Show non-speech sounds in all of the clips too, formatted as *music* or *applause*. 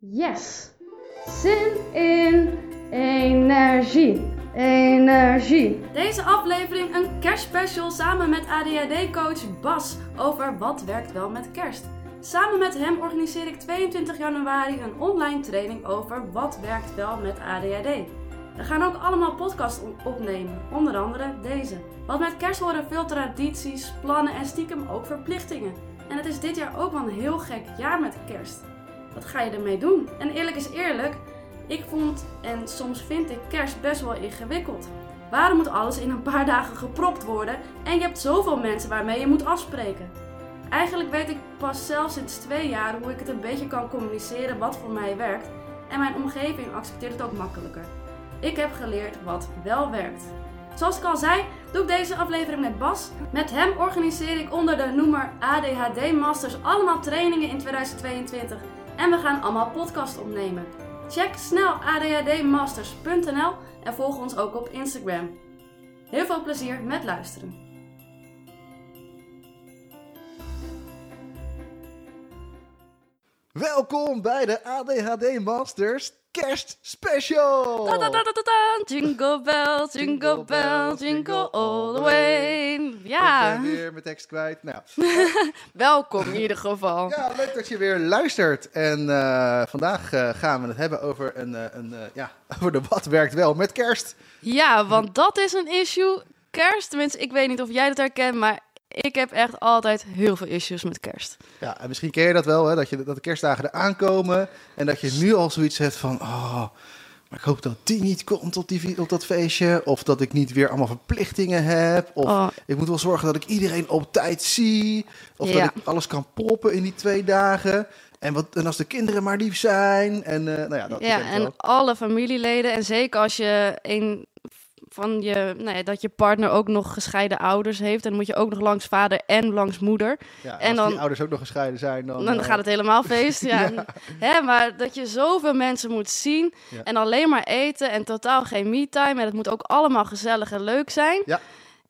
Yes! Zin in energie. Energie. Deze aflevering een kerstspecial samen met ADHD-coach Bas over wat werkt wel met kerst. Samen met hem organiseer ik 22 januari een online training over wat werkt wel met ADHD. We gaan ook allemaal podcasts op- opnemen, onder andere deze. Want met kerst horen veel tradities, plannen en stiekem ook verplichtingen. En het is dit jaar ook wel een heel gek jaar met kerst. Wat ga je ermee doen? En eerlijk is eerlijk, ik vond en soms vind ik kerst best wel ingewikkeld. Waarom moet alles in een paar *laughs* dagen gepropt worden en je hebt zoveel mensen waarmee je moet afspreken? Eigenlijk weet ik pas zelf sinds twee jaar hoe ik het een beetje kan communiceren wat voor mij werkt en mijn omgeving accepteert het ook makkelijker. Ik heb geleerd wat wel werkt. Zoals ik al zei, doe ik deze aflevering met Bas. Met hem organiseer ik onder de noemer ADHD Masters allemaal trainingen in 2022 en we gaan allemaal podcast opnemen. Check snel adhdmasters.nl en volg ons ook op Instagram. Heel veel plezier met luisteren. Welkom bij de ADHD Masters Kerst Special! Ta-ta-ta-ta-ta, Jingle bells, jingle bells, jingle all the way. Ja, Ik ben weer mijn tekst kwijt. Nou, welkom in ieder geval. ja, leuk dat je weer luistert. En vandaag gaan we het hebben over, een, een, ja, over de wat werkt wel met kerst. Ja, want dat is een issue. Kerst, tenminste, ik weet niet of jij dat herkent, maar ik heb echt altijd heel veel issues met kerst. Ja, en misschien ken je dat wel, hè, dat, je, dat de kerstdagen eraan komen. En dat je nu al zoiets hebt van... Oh, maar ik hoop dat die niet komt op, die, op dat feestje. Of dat ik niet weer allemaal verplichtingen heb. Of Oh. ik moet wel zorgen dat ik iedereen op tijd zie. Of Ja. dat ik alles kan proppen in die twee dagen. En, wat, en als de kinderen maar lief zijn. En eh, nou ja, dat Ja, en wel. alle familieleden. En zeker als je een van je, nou ja, dat je partner ook nog gescheiden ouders heeft. En dan moet je ook nog langs vader en langs moeder. Ja, en als dan- die ouders ook nog gescheiden zijn, dan... Dan eh, gaat het helemaal feest. Ja. *laughs* Ja. Hè, maar dat je zoveel mensen moet zien en alleen maar eten en totaal geen me-time. En het moet ook allemaal gezellig en leuk zijn. Ja.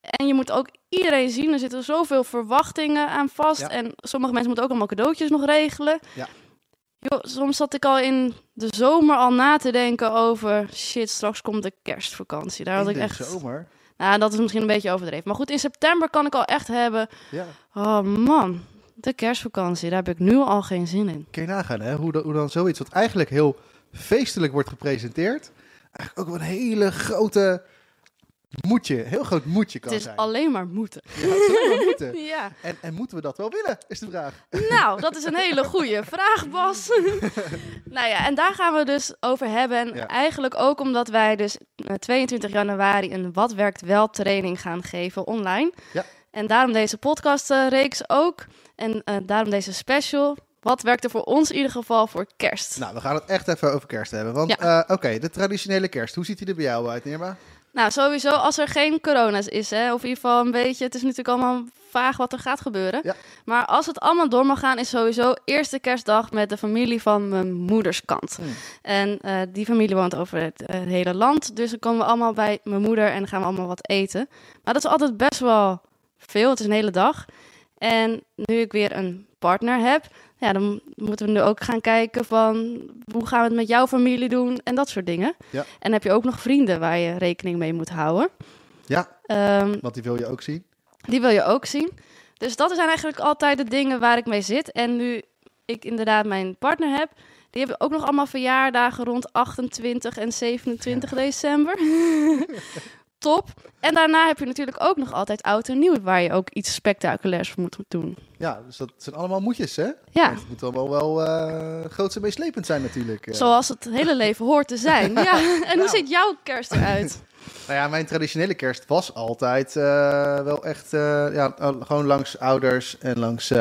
En je moet ook iedereen zien. Er zitten zoveel verwachtingen aan vast. En sommige mensen moeten ook allemaal cadeautjes nog regelen. Ja. Joh, soms zat ik al in de zomer al na te denken over... shit, straks komt de kerstvakantie. Daar had in ik de echt... zomer. Nou, dat is misschien een beetje overdreven. Maar goed, in september kan ik al echt hebben... Ja. Oh man, de kerstvakantie. Daar heb ik nu al geen zin in. Kun je nagaan, hè? Hoe, dan- hoe dan zoiets wat eigenlijk heel feestelijk wordt gepresenteerd... eigenlijk ook wel een hele grote moedje, heel groot moedje kan Het is zijn. alleen maar moeten. Ja, het is alleen maar moeten. *laughs* Ja, En, en moeten we dat wel willen, is de vraag. nou, dat is een hele goede vraag, Bas. *laughs* nou ja, en daar gaan we dus over hebben. En Ja. eigenlijk ook omdat wij dus eh, 22 januari een Wat Werkt Wel training gaan geven online. Ja. En daarom deze podcastreeks ook. En eh, daarom deze special. Wat werkt er voor ons in ieder geval voor kerst? Nou, we gaan het echt even over kerst hebben. Want, Ja. eh, oké, de traditionele kerst. Hoe ziet die er bij jou uit, Nirma? Nou, sowieso als er geen corona is, hè, of in ieder geval een beetje, het is natuurlijk allemaal vaag wat er gaat gebeuren. Ja. Maar als het allemaal door mag gaan, is sowieso eerste kerstdag met de familie van mijn moeders kant. Hmm. En eh, die familie woont over het eh, hele land, dus dan komen we allemaal bij mijn moeder en dan gaan we allemaal wat eten. Maar dat is altijd best wel veel, het is een hele dag. En nu ik weer een partner heb, ja, dan moeten we nu ook gaan kijken van hoe gaan we het met jouw familie doen en dat soort dingen. Ja. En heb je ook nog vrienden waar je rekening mee moet houden. Ja, Ehm, want die wil je ook zien. die wil je ook zien. Dus dat zijn eigenlijk altijd de dingen waar ik mee zit. En nu ik inderdaad mijn partner heb, die hebben ook nog allemaal verjaardagen rond 28 en 27 december. *laughs* *laughs* Top. En daarna heb je natuurlijk ook nog altijd oud en nieuw, waar je ook iets spectaculairs voor moet doen. Ja, dus dat zijn allemaal moedjes, hè? Ja, Het moet allemaal wel eh groots en meeslepend zijn natuurlijk. eh. zoals het hele leven hoort te zijn. *laughs* Ja. En hoe ziet jouw kerst eruit? Nou ja, mijn traditionele kerst was altijd eh, wel echt ja, gewoon langs ouders en langs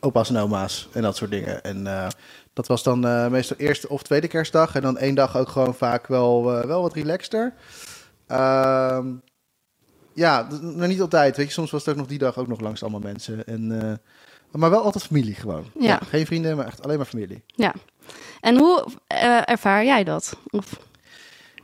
opa's en oma's en dat soort dingen. En dat was dan meestal eerste of tweede kerstdag en dan één dag ook gewoon vaak wel, wel wat relaxter. Ehm, ja, maar niet altijd. Weet je, soms was het ook nog die dag ook nog langs allemaal mensen. En, eh, maar wel altijd familie gewoon. Ja. geen vrienden, maar echt alleen maar familie. En hoe eh, ervaar jij dat? Of,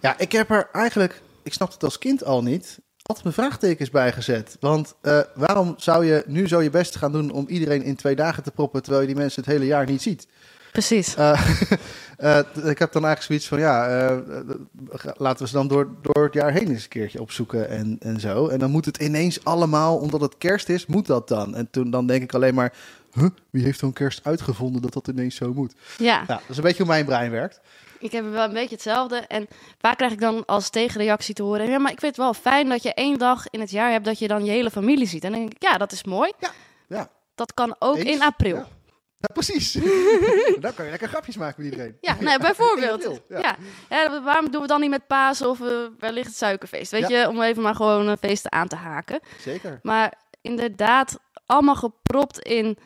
Ja, ik heb er eigenlijk, ik snap het als kind al niet, altijd mijn vraagtekens bij gezet. Want eh, waarom zou je nu zo je best gaan doen om iedereen in twee dagen te proppen, terwijl je die mensen het hele jaar niet ziet? Precies. Eh, *laughs* eh, ik heb dan eigenlijk zoiets van, ja, eh, laten we ze dan door, door het jaar heen eens een keertje opzoeken en, en zo. En dan moet het ineens allemaal, omdat het kerst is, moet dat dan. En toen dan denk ik alleen maar, huh, wie heeft dan kerst uitgevonden dat dat ineens zo moet? Ja, Ja, dat is een beetje hoe mijn brein werkt. ik heb wel een beetje hetzelfde. En vaak krijg ik dan als tegenreactie te horen... ja, maar ik vind het wel fijn dat je één dag in het jaar hebt... dat je dan je hele familie ziet. En dan denk ik, ja, dat is mooi. Ja, Dat kan ook Eens? in april. Ja. Ja precies. *laughs* dan kan je lekker grapjes maken met iedereen. Ja, nou, bijvoorbeeld. Ja. Ja. waarom doen we dan niet met Pasen of eh, wellicht het suikerfeest? Weet je, om even maar gewoon een feesten aan te haken. Zeker. Maar inderdaad, allemaal gepropt in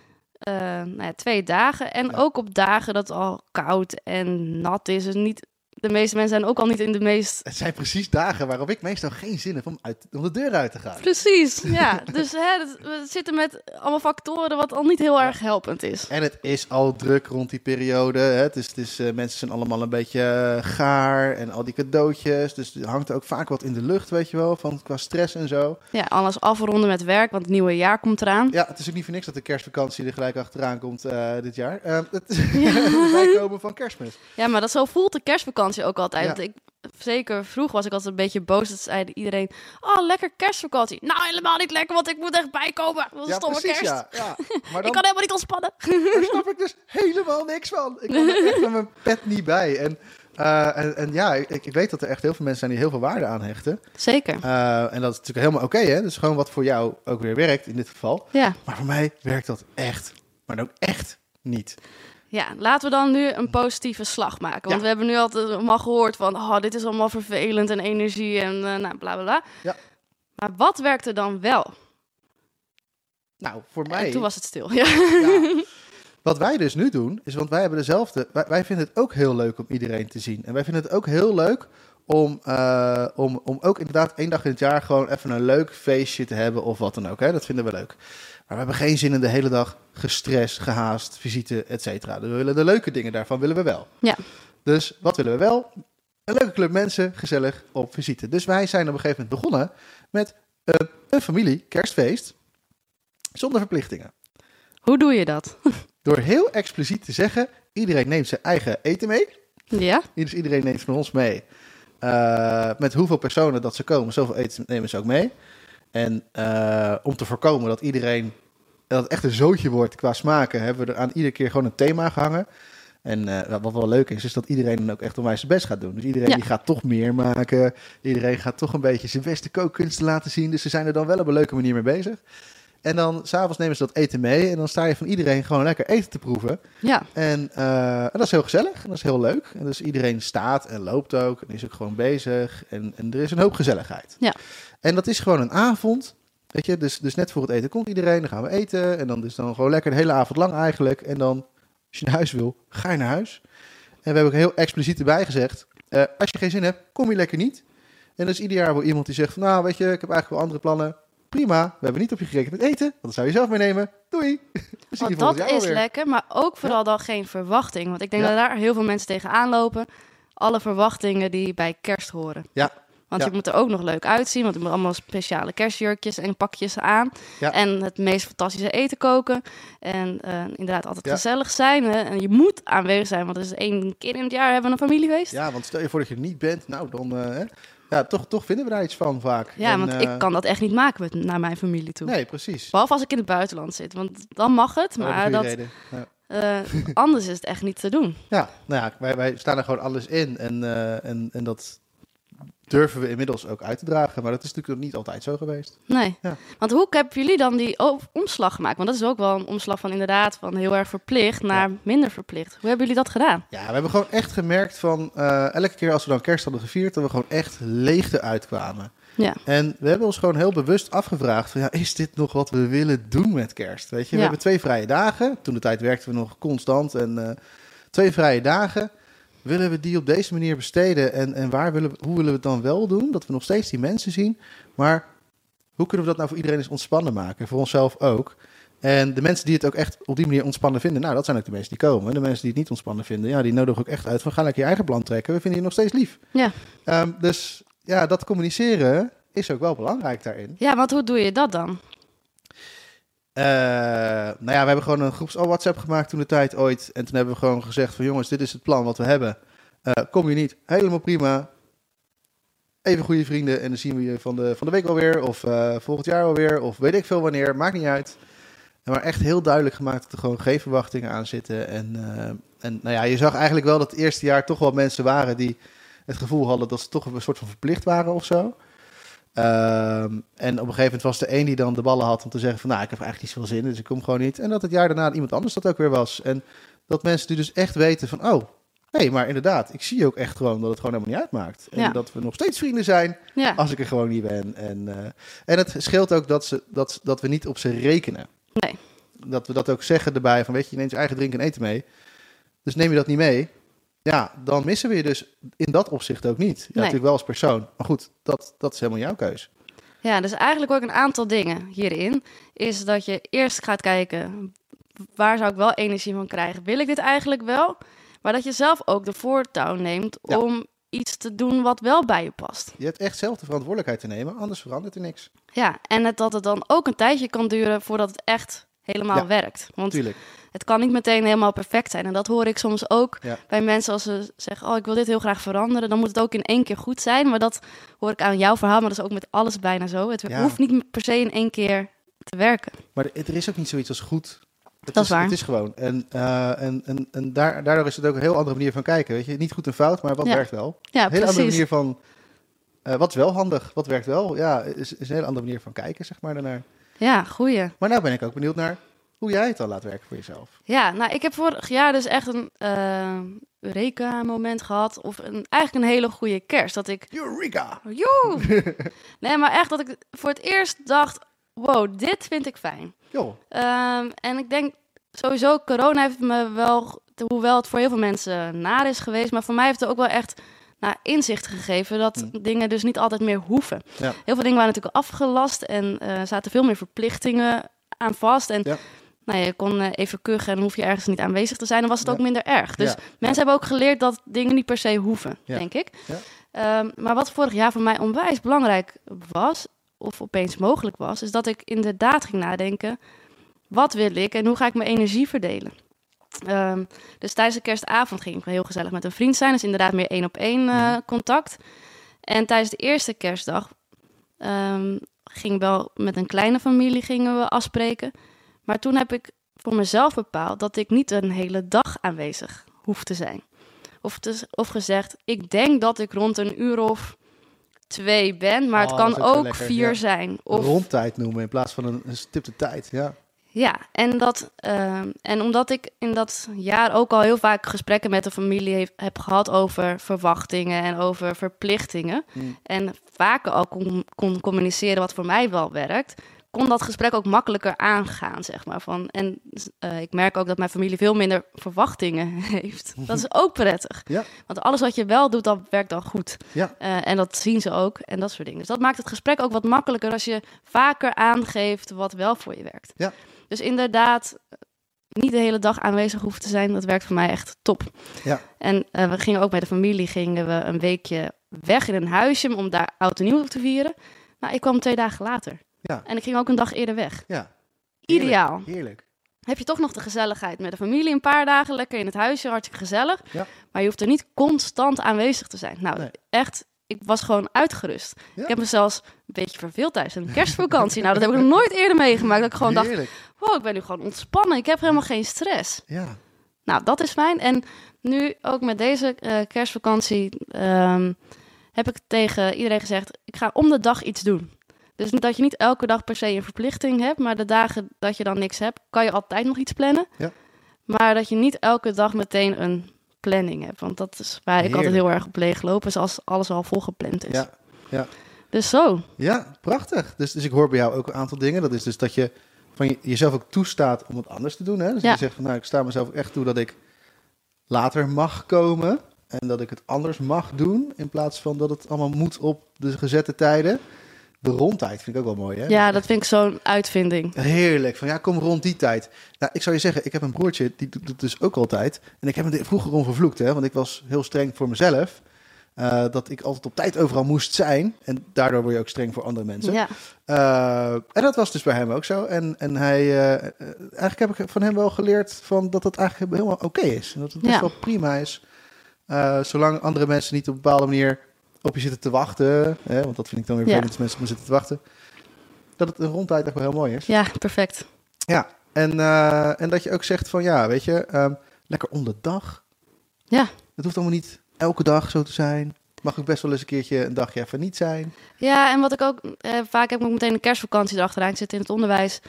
eh, nou ja, twee dagen. En ook op dagen dat het al koud en nat is. Dus niet, de meeste mensen zijn ook al niet in de meest... Het zijn precies dagen waarop ik meestal geen zin heb om, uit, om de deur uit te gaan. Precies, *laughs* ja. Dus hè, dat- we zitten met allemaal factoren wat al niet heel erg helpend is. En het is al druk rond die periode. Hè? Het is, het is, eh, mensen zijn allemaal een beetje eh, gaar en al die cadeautjes. Dus er hangt ook vaak wat in de lucht, weet je wel, van, qua stress en zo. Ja, alles afronden met werk, want het nieuwe jaar komt eraan. Ja, het is ook niet voor niks dat de kerstvakantie er gelijk achteraan komt eh, dit jaar. Het is *laughs* het bijkomen van kerstmis. Ja, maar dat zo voelt de kerstvakantie ook altijd. Ja. Want ik, zeker vroeg was ik altijd een beetje boos. Dat zeiden iedereen, oh, lekker kerstvakantie. Nou, helemaal niet lekker, want ik moet echt bijkomen. Dat is Ja, stomme precies, kerst. ja. ja. *laughs* Maar Ik kan helemaal niet ontspannen. daar snap ik dus helemaal niks van. Ik er echt met mijn pet niet bij. En, eh, en, en ja, ik, ik weet dat er echt heel veel mensen zijn die heel veel waarde aan hechten. Zeker. Eh, en dat is natuurlijk helemaal oké, hè. Dus gewoon wat voor jou ook weer werkt in dit geval. Ja. Maar voor mij werkt dat echt, maar ook echt niet. Ja, laten we dan nu een positieve slag maken. Want Ja. we hebben nu altijd allemaal gehoord van, oh, dit is allemaal vervelend en energie en eh, nou, bla bla bla. Ja. Maar wat werkte dan wel? Nou, voor mij... En toen was het stil. Ja. Ja. *laughs* Wat wij dus nu doen, is want wij hebben dezelfde. Wij, wij vinden het ook heel leuk om iedereen te zien. En wij vinden het ook heel leuk om, eh, om, om ook inderdaad één dag in het jaar gewoon even een leuk feestje te hebben of wat dan ook. Hè? Dat vinden we leuk. Maar we hebben geen zin in de hele dag gestrest, gehaast, visite, et cetera. Dus we willen de leuke dingen daarvan willen we wel. Ja. Dus wat willen we wel? Een leuke club mensen, gezellig op visite. Dus wij zijn op een gegeven moment begonnen met eh, een familie kerstfeest zonder verplichtingen. Hoe doe je dat? *laughs* Door heel expliciet te zeggen, iedereen neemt zijn eigen eten mee. ja? Dus iedereen neemt van ons mee. Eh, met hoeveel personen dat ze komen, zoveel eten nemen ze ook mee. En eh, om te voorkomen dat iedereen, dat het echt een zootje wordt qua smaken, hebben we er aan iedere keer gewoon een thema gehangen. En eh, wat wel leuk is, is dat iedereen dan ook echt onwijs zijn best gaat doen. Dus iedereen Ja. die gaat toch meer maken. Iedereen gaat toch een beetje zijn beste kookkunsten laten zien. Dus ze zijn er dan wel op een leuke manier mee bezig. En dan s'avonds nemen ze dat eten mee. En dan sta je van iedereen gewoon lekker eten te proeven. Ja. En, eh, en dat is heel gezellig en dat is heel leuk. En dus iedereen staat en loopt ook en is ook gewoon bezig. En, en er is een hoop gezelligheid. Ja. En dat is gewoon een avond. Weet je, dus, dus net voor het eten komt iedereen, dan gaan we eten. En dan is dan gewoon lekker de hele avond lang eigenlijk. En dan, als je naar huis wil, ga je naar huis. En we hebben ook heel expliciet erbij gezegd, eh, als je geen zin hebt, kom je lekker niet. En dus ieder jaar wel iemand die zegt van, nou weet je, ik heb eigenlijk wel andere plannen. Prima, we hebben niet op je gerekend met eten, want dat zou je zelf meenemen. Doei. *laughs* Want volgend dat is alweer. lekker, maar ook vooral dan geen verwachting. Want ik denk Ja. dat daar heel veel mensen tegenaan lopen. Alle verwachtingen die bij kerst horen. Ja. Want Ja. je moet er ook nog leuk uitzien, want je moet allemaal speciale kerstjurkjes en pakjes aan. Ja. En het meest fantastische eten koken. En eh, inderdaad altijd gezellig zijn. Hè? En je moet aanwezig zijn, want het is één keer in het jaar hebben we een familiefeest. Ja, want stel je voor dat je er niet bent, nou dan, eh. Ja, toch, toch vinden we daar iets van vaak. Ja, En, want eh, ik kan dat echt niet maken met, naar mijn familie toe. Nee, precies. Behalve als ik in het buitenland zit, want dan mag het. Oh, Maar dat, reden. Ja. eh, anders is het echt niet te doen. ja, nou ja, wij, wij staan er gewoon alles in en, eh, en, en dat durven we inmiddels ook uit te dragen. Maar dat is natuurlijk nog niet altijd zo geweest. Nee. Ja. Want hoe hebben jullie dan die omslag gemaakt? Want dat is ook wel een omslag van inderdaad van heel erg verplicht naar minder verplicht. Hoe hebben jullie dat gedaan? Ja, we hebben gewoon echt gemerkt van eh, elke keer als we dan kerst hadden gevierd, dat we gewoon echt leegte uitkwamen. Ja. En we hebben ons gewoon heel bewust afgevraagd van ja, is dit nog wat we willen doen met kerst? Weet je, we Ja. hebben twee vrije dagen. Toen de tijd werkten we nog constant en eh, twee vrije dagen. Willen we die op deze manier besteden en, en waar willen we, hoe willen we het dan wel doen? Dat we nog steeds die mensen zien, maar hoe kunnen we dat nou voor iedereen eens ontspannen maken? Voor onszelf ook. En de mensen die het ook echt op die manier ontspannen vinden, nou, dat zijn ook de mensen die komen. De mensen die het niet ontspannen vinden, ja, die nodigen ook echt uit van ga lekker je eigen plan trekken. We vinden je nog steeds lief. Ja. Ehm, dus ja, dat communiceren is ook wel belangrijk daarin. Ja, want hoe doe je dat dan? Eh, nou ja, we hebben gewoon een groeps oh, WhatsApp gemaakt toen de tijd ooit. En toen hebben we gewoon gezegd van jongens, dit is het plan wat we hebben. Eh, kom je niet, helemaal prima. Even goede vrienden en dan zien we je van de, van de week alweer. Of eh, volgend jaar alweer. Of weet ik veel wanneer, maakt niet uit. Maar echt heel duidelijk gemaakt dat er gewoon geen verwachtingen aan zitten. En, en nou ja, je zag eigenlijk wel dat het eerste jaar toch wel mensen waren die het gevoel hadden dat ze toch een soort van verplicht waren of zo. Ehm, en op een gegeven moment was er één die dan de ballen had om te zeggen van... nou, ik heb eigenlijk niet zoveel zin, dus ik kom gewoon niet. En dat het jaar daarna iemand anders dat ook weer was. En dat mensen die dus echt weten van... oh, nee, maar inderdaad, ik zie ook echt gewoon dat het gewoon helemaal niet uitmaakt. En Ja. dat we nog steeds vrienden zijn Ja, als ik er gewoon niet ben. En, eh, en het scheelt ook dat, ze, dat, dat we niet op ze rekenen. nee. Dat we dat ook zeggen erbij van... weet je, je neemt je eigen drinken en eten mee. Dus neem je dat niet mee... Ja, dan missen we je dus in dat opzicht ook niet. Ja, Nee. natuurlijk wel als persoon. Maar goed, dat, dat is helemaal jouw keus. Ja, dus eigenlijk ook een aantal dingen hierin. Is dat je eerst gaat kijken, waar zou ik wel energie van krijgen? Wil ik dit eigenlijk wel? Maar dat je zelf ook de voortouw neemt Ja. om iets te doen wat wel bij je past. Je hebt echt zelf de verantwoordelijkheid te nemen, anders verandert er niks. Ja, en het, dat het dan ook een tijdje kan duren voordat het echt helemaal Ja. werkt. Want Tuurlijk. Het kan niet meteen helemaal perfect zijn. En dat hoor ik soms ook Ja. bij mensen als ze zeggen... oh, ik wil dit heel graag veranderen. Dan moet het ook in één keer goed zijn. Maar dat hoor ik aan jouw verhaal, maar dat is ook met alles bijna zo. Het Ja. hoeft niet per se in één keer te werken. Maar er is ook niet zoiets als goed. Het Dat is waar. Het is gewoon. En, eh, en, en, en daar, daardoor is het ook een heel andere manier van kijken. Weet je? Niet goed en fout, maar wat Ja. werkt wel. Ja, Een hele andere manier van... eh, wat is wel handig? Wat werkt wel? Ja, is, is een hele andere manier van kijken, zeg maar, daarnaar. Ja, goeie. Maar nou ben ik ook benieuwd naar hoe jij het dan laat werken voor jezelf. Ja, nou, ik heb vorig jaar dus echt een eh Eureka-moment gehad. Of een, eigenlijk een hele goede kerst. Dat ik Eureka! Joe! *laughs* nee, maar echt dat ik voor het eerst dacht: wow, dit vind ik fijn. Joh, Ehm, en ik denk sowieso, corona heeft me wel, hoewel het voor heel veel mensen naar is geweest, maar voor mij heeft het ook wel echt nou, inzicht gegeven dat Hm. dingen dus niet altijd meer hoeven. Ja. Heel veel dingen waren natuurlijk afgelast en er zaten veel meer verplichtingen aan vast. En Ja. Nou, je kon eh, even kuchen en dan hoef je ergens niet aanwezig te zijn. Dan was het Ja. ook minder erg. Dus Ja. mensen hebben ook geleerd dat dingen niet per se hoeven, Ja. denk ik. Ja. Ehm, maar wat vorig jaar voor mij onwijs belangrijk was, of opeens mogelijk was, is dat ik inderdaad ging nadenken: wat wil ik en hoe ga ik mijn energie verdelen? Ehm, dus tijdens de kerstavond ging ik heel gezellig met een vriend zijn. Dus inderdaad meer één op één eh, Mhm. contact. En tijdens de eerste kerstdag ehm, ging wel met een kleine familie gingen we afspreken. Maar toen heb ik voor mezelf bepaald dat ik niet een hele dag aanwezig hoef te zijn. Of, te, of gezegd, ik denk dat ik rond een uur of twee ben, maar Oh, het dat kan ook vier ja. zijn. Of, rondtijd noemen in plaats van een, een stipte tijd. Ja. Ja, en, dat, ehm, en omdat ik in dat jaar ook al heel vaak gesprekken met de familie heb gehad over verwachtingen en over verplichtingen. Mm. En vaker al kon, kon communiceren wat voor mij wel werkt, kon dat gesprek ook makkelijker aangaan, zeg maar. Van, en eh, ik merk ook dat mijn familie veel minder verwachtingen *laughs* heeft. Dat is ook prettig. Ja. Want alles wat je wel doet, dat werkt dan goed. Ja. Eh, en dat zien ze ook en dat soort dingen. Dus dat maakt het gesprek ook wat makkelijker als je vaker aangeeft wat wel voor je werkt. Ja. Dus inderdaad, niet de hele dag aanwezig hoeven te zijn, dat werkt voor mij echt top. Ja. En eh, we gingen ook bij de familie gingen we een weekje weg in een huisje om daar oud en nieuw te vieren. Maar ik kwam twee dagen later. Ja. En ik ging ook een dag eerder weg. ja. Ideaal. Heerlijk. Heb je toch nog de gezelligheid met de familie een paar dagen lekker in het huisje, hartstikke gezellig. Ja. Maar je hoeft er niet constant aanwezig te zijn. Nou, Nee. echt, ik was gewoon uitgerust. Ja. Ik heb me zelfs een beetje verveeld tijdens een kerstvakantie. nou, dat heb ik nog nooit eerder meegemaakt. Dat ik gewoon dacht, wow, ik ben nu gewoon ontspannen. Ik heb helemaal geen stress. Ja. Nou, dat is fijn. En nu ook met deze eh, kerstvakantie ehm, heb ik tegen iedereen gezegd: ik ga om de dag iets doen. Dus dat je niet elke dag per se een verplichting hebt, maar de dagen dat je dan niks hebt, kan je altijd nog iets plannen. Ja. Maar dat je niet elke dag meteen een planning hebt. Want dat is waar ik altijd heel erg op leeg loop, is als alles al volgepland is. Ja. Dus zo. Ja, prachtig. Dus, dus ik hoor bij jou ook een aantal dingen. Dat is dus dat je van je, jezelf ook toestaat om het anders te doen. Hè? Dus Ja. je zegt van nou, ik sta mezelf echt toe dat ik later mag komen. En dat ik het anders mag doen. In plaats van dat het allemaal moet op de gezette tijden. De rondtijd vind ik ook wel mooi. Hè? Ja, dat vind ik zo'n uitvinding. Heerlijk. Van ja, kom rond die tijd. Nou, ik zou je zeggen, ik heb een broertje, die doet het dus ook altijd. En ik heb hem vroeger om vervloekt, hè. Want ik was heel streng voor mezelf. Eh, dat ik altijd op tijd overal moest zijn. En daardoor word je ook streng voor andere mensen. Ja. Eh, en dat was dus bij hem ook zo. En, en hij, eh, eigenlijk heb ik van hem wel geleerd van dat het eigenlijk helemaal oké is. En dat het best Ja. wel prima is. Zolang andere mensen niet op een bepaalde manier op je zitten te wachten. Hè, want dat vind ik dan weer Ja. vervelend als mensen op me zitten te wachten. Dat het een ronduit echt wel heel mooi is. ja, perfect. Ja, en, eh, en dat je ook zegt van ja, weet je, ehm, lekker om de dag. Ja. Het hoeft allemaal niet elke dag zo te zijn. Mag ook best wel eens een keertje een dagje even niet zijn. Ja, en wat ik ook eh, vaak heb ik meteen een kerstvakantie erachteraan. Ik zit in het onderwijs.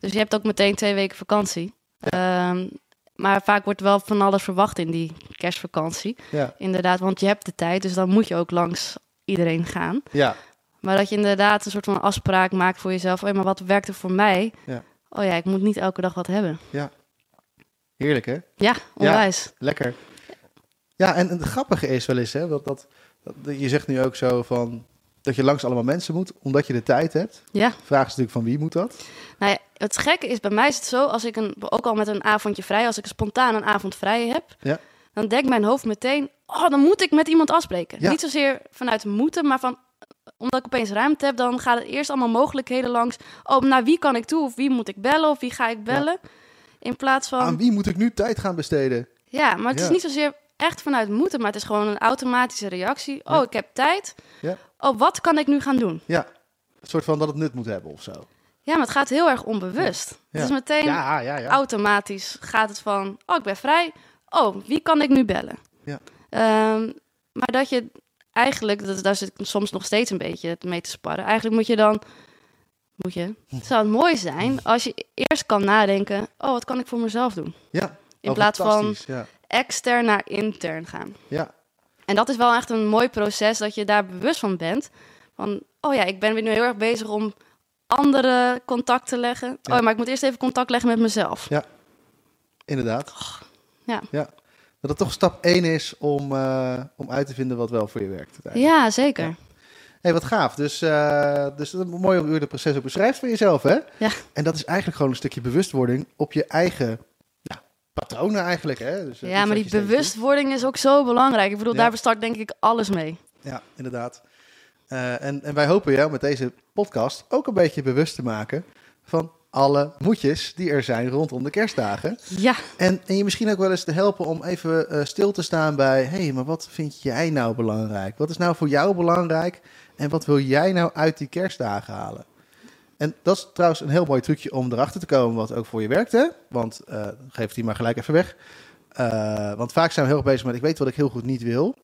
Dus je hebt ook meteen twee weken vakantie. Ehm, maar vaak wordt wel van alles verwacht in die kerstvakantie. Ja, Inderdaad, want je hebt de tijd, dus dan moet je ook langs iedereen gaan. ja, Maar dat je inderdaad een soort van afspraak maakt voor jezelf. Oh ja, maar wat werkt er voor mij? Ja. Oh ja, ik moet niet elke dag wat hebben. heerlijk hè? Ja, onwijs. Lekker. Ja, en, en het grappige is wel eens, hè, dat, dat, dat- je zegt nu ook zo van dat je langs allemaal mensen moet, omdat je de tijd hebt. Ja. De vraag is natuurlijk van wie moet dat? Nou ja, het gekke is, bij mij is het zo, als ik een, ook al met een avondje vrij, als ik spontaan een avond vrij heb, Ja. dan denkt mijn hoofd meteen, oh, dan moet ik met iemand afspreken. Ja. Niet zozeer vanuit moeten, maar van, omdat ik opeens ruimte heb, dan gaat het eerst allemaal mogelijkheden langs. Oh, naar wie kan ik toe? Of wie moet ik bellen? Of wie ga ik bellen? In plaats van, Aan wie moet ik nu tijd gaan besteden? ja, maar het is niet zozeer echt vanuit moeten, maar het is gewoon een automatische reactie. Oh, ik heb tijd. Ja. Oh, wat kan ik nu gaan doen? Ja, een soort van dat het nut moet hebben of zo. Ja, maar het gaat heel erg onbewust. Ja. Het is meteen Ja, ja, ja. automatisch gaat het van, oh, ik ben vrij. Oh, wie kan ik nu bellen? Ja. Ehm, maar dat je eigenlijk, dat, daar zit ik soms nog steeds een beetje mee te sparren. Eigenlijk moet je dan, moet je, het zou het mooi zijn als je eerst kan nadenken, oh, wat kan ik voor mezelf doen? Ja. In Oh, plaats van Ja. extern naar intern gaan. ja, En dat is wel echt een mooi proces dat je daar bewust van bent. Van, oh ja, ik ben weer nu heel erg bezig om andere contact te leggen. Ja. Oh, maar ik moet eerst even contact leggen met mezelf. inderdaad. ja. ja. Dat het toch stap één is om, eh, om uit te vinden wat wel voor je werkt. Ja, zeker. Ja. hey, wat gaaf. Dus, eh dus het is mooi het proces ook beschrijft van jezelf, hè? Ja. En dat is eigenlijk gewoon een stukje bewustwording op je eigen ja, patronen eigenlijk, hè? Dus, eh, Ja, maar die bewustwording is ook zo belangrijk. Ik bedoel, Ja. daar bestart denk ik alles mee. Ja, inderdaad. Eh, en, en wij hopen jou met deze podcast ook een beetje bewust te maken van alle moedjes die er zijn rondom de kerstdagen. Ja, En, en je misschien ook wel eens te helpen om even eh, stil te staan bij... hé, hey, maar wat vind jij nou belangrijk? Wat is nou voor jou belangrijk? En wat wil jij nou uit die kerstdagen halen? En dat is trouwens een heel mooi trucje om erachter te komen wat ook voor je werkt, hè? Want eh, geef die maar gelijk even weg. Eh, want vaak zijn we heel erg bezig met... ik weet wat ik heel goed niet wil.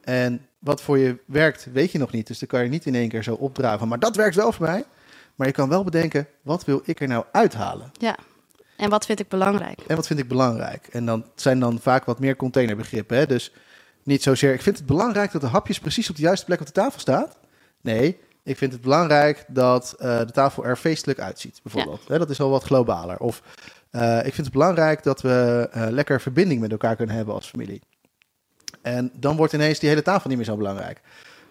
En wat voor je werkt, weet je nog niet. Dus dan kan je niet in één keer zo opdraven. Maar dat werkt wel voor mij. Maar je kan wel bedenken, wat wil ik er nou uithalen? ja. En wat vind ik belangrijk? En wat vind ik belangrijk? En dan zijn dan vaak wat meer containerbegrippen. Hè? Dus niet zozeer, ik vind het belangrijk dat de hapjes precies op de juiste plek op de tafel staat. Nee, ik vind het belangrijk dat eh, de tafel er feestelijk uitziet, bijvoorbeeld. Hè, dat is al wat globaler. Of eh, ik vind het belangrijk dat we eh, lekker verbinding met elkaar kunnen hebben als familie. En dan wordt ineens die hele tafel niet meer zo belangrijk.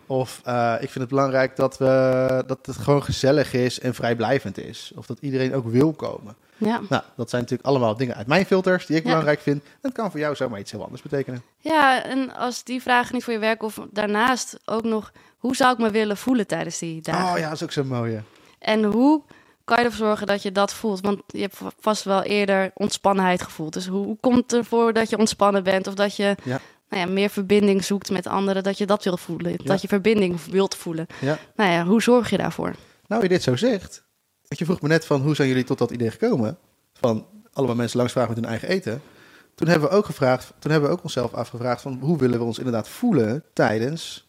Of ik vind het belangrijk dat, we, dat het gewoon gezellig is en vrijblijvend is. Of dat iedereen ook wil komen. Ja. Nou, dat zijn natuurlijk allemaal dingen uit mijn filters die ik Ja. belangrijk vind. Dat kan voor jou zomaar iets heel anders betekenen. ja, en als die vragen niet voor je werken of daarnaast ook nog... hoe zou ik me willen voelen tijdens die dagen? Oh ja, dat is ook zo mooi. hè. En hoe kan je ervoor zorgen dat je dat voelt? Want je hebt vast wel eerder ontspannenheid gevoeld. Dus hoe, hoe komt het ervoor dat je ontspannen bent? Of dat je Ja. nou ja, meer verbinding zoekt met anderen, dat je dat wil voelen? Ja. Dat je verbinding wilt voelen? Ja. Nou ja, hoe zorg je daarvoor? Nou, je dit zo zegt. Want je vroeg me net van hoe zijn jullie tot dat idee gekomen? Van allemaal mensen langs vragen met hun eigen eten. Toen hebben we ook gevraagd, toen hebben we ook onszelf afgevraagd van hoe willen we ons inderdaad voelen tijdens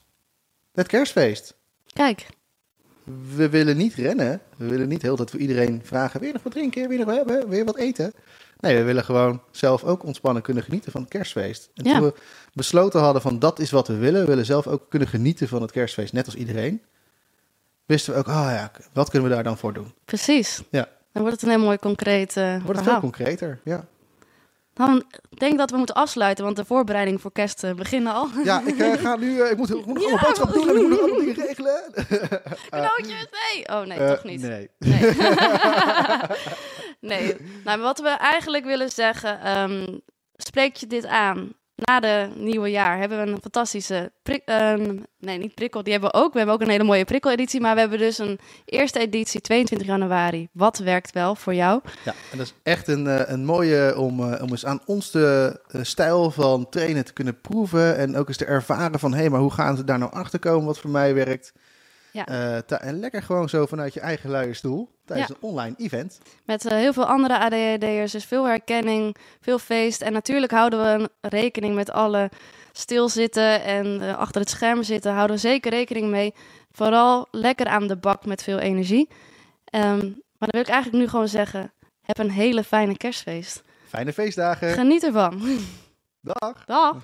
het kerstfeest. Kijk, We willen niet rennen. We willen niet heel dat we iedereen vragen: weer nog wat drinken, weer nog wat hebben, weer wat eten. Nee, we willen gewoon zelf ook ontspannen kunnen genieten van het kerstfeest. En Ja. toen we besloten hadden van dat is wat we willen, we willen zelf ook kunnen genieten van het kerstfeest, net als iedereen. Wisten we ook, ah ja, wat kunnen we daar dan voor doen? precies. Ja. Dan wordt het een heel mooi concreet eh Wordt het veel verhaal. concreter, ja. Dan denk ik dat we moeten afsluiten, want de voorbereidingen voor kerst eh, beginnen al. Ja, ik eh, *laughs* ga nu, eh, ik moet, ik moet nog allemaal boodschappen doen en ik moet nog allemaal dingen regelen. *laughs* Cadeautjes, nee! Oh nee, toch niet. Nee. *laughs* Nee. nee. Nou, wat we eigenlijk willen zeggen, ehm, spreek je dit aan na de nieuwe jaar hebben we een fantastische prik, ehm, nee niet prikkel, die hebben we ook. We hebben ook een hele mooie prikkeleditie, maar we hebben dus een eerste editie 22 januari. Wat werkt wel voor jou? Ja, en dat is echt een, eh, een mooie om, eh, om eens aan ons de eh, stijl van trainen te kunnen proeven. En ook eens te ervaren van, hé, hey, maar hoe gaan ze daar nou achter komen wat voor mij werkt? Ja. Eh, lekker gewoon zo vanuit je eigen luie stoel tijdens Ja. een online event. Met eh, heel veel andere ADHD'ers, dus veel herkenning, veel feest. En natuurlijk houden we een rekening met alle stilzitten en eh, achter het scherm zitten. Houden we zeker rekening mee. Vooral lekker aan de bak met veel energie. Ehm, maar dan wil ik eigenlijk nu gewoon zeggen, heb een hele fijne kerstfeest. Fijne feestdagen. Geniet ervan. Dag. Dag!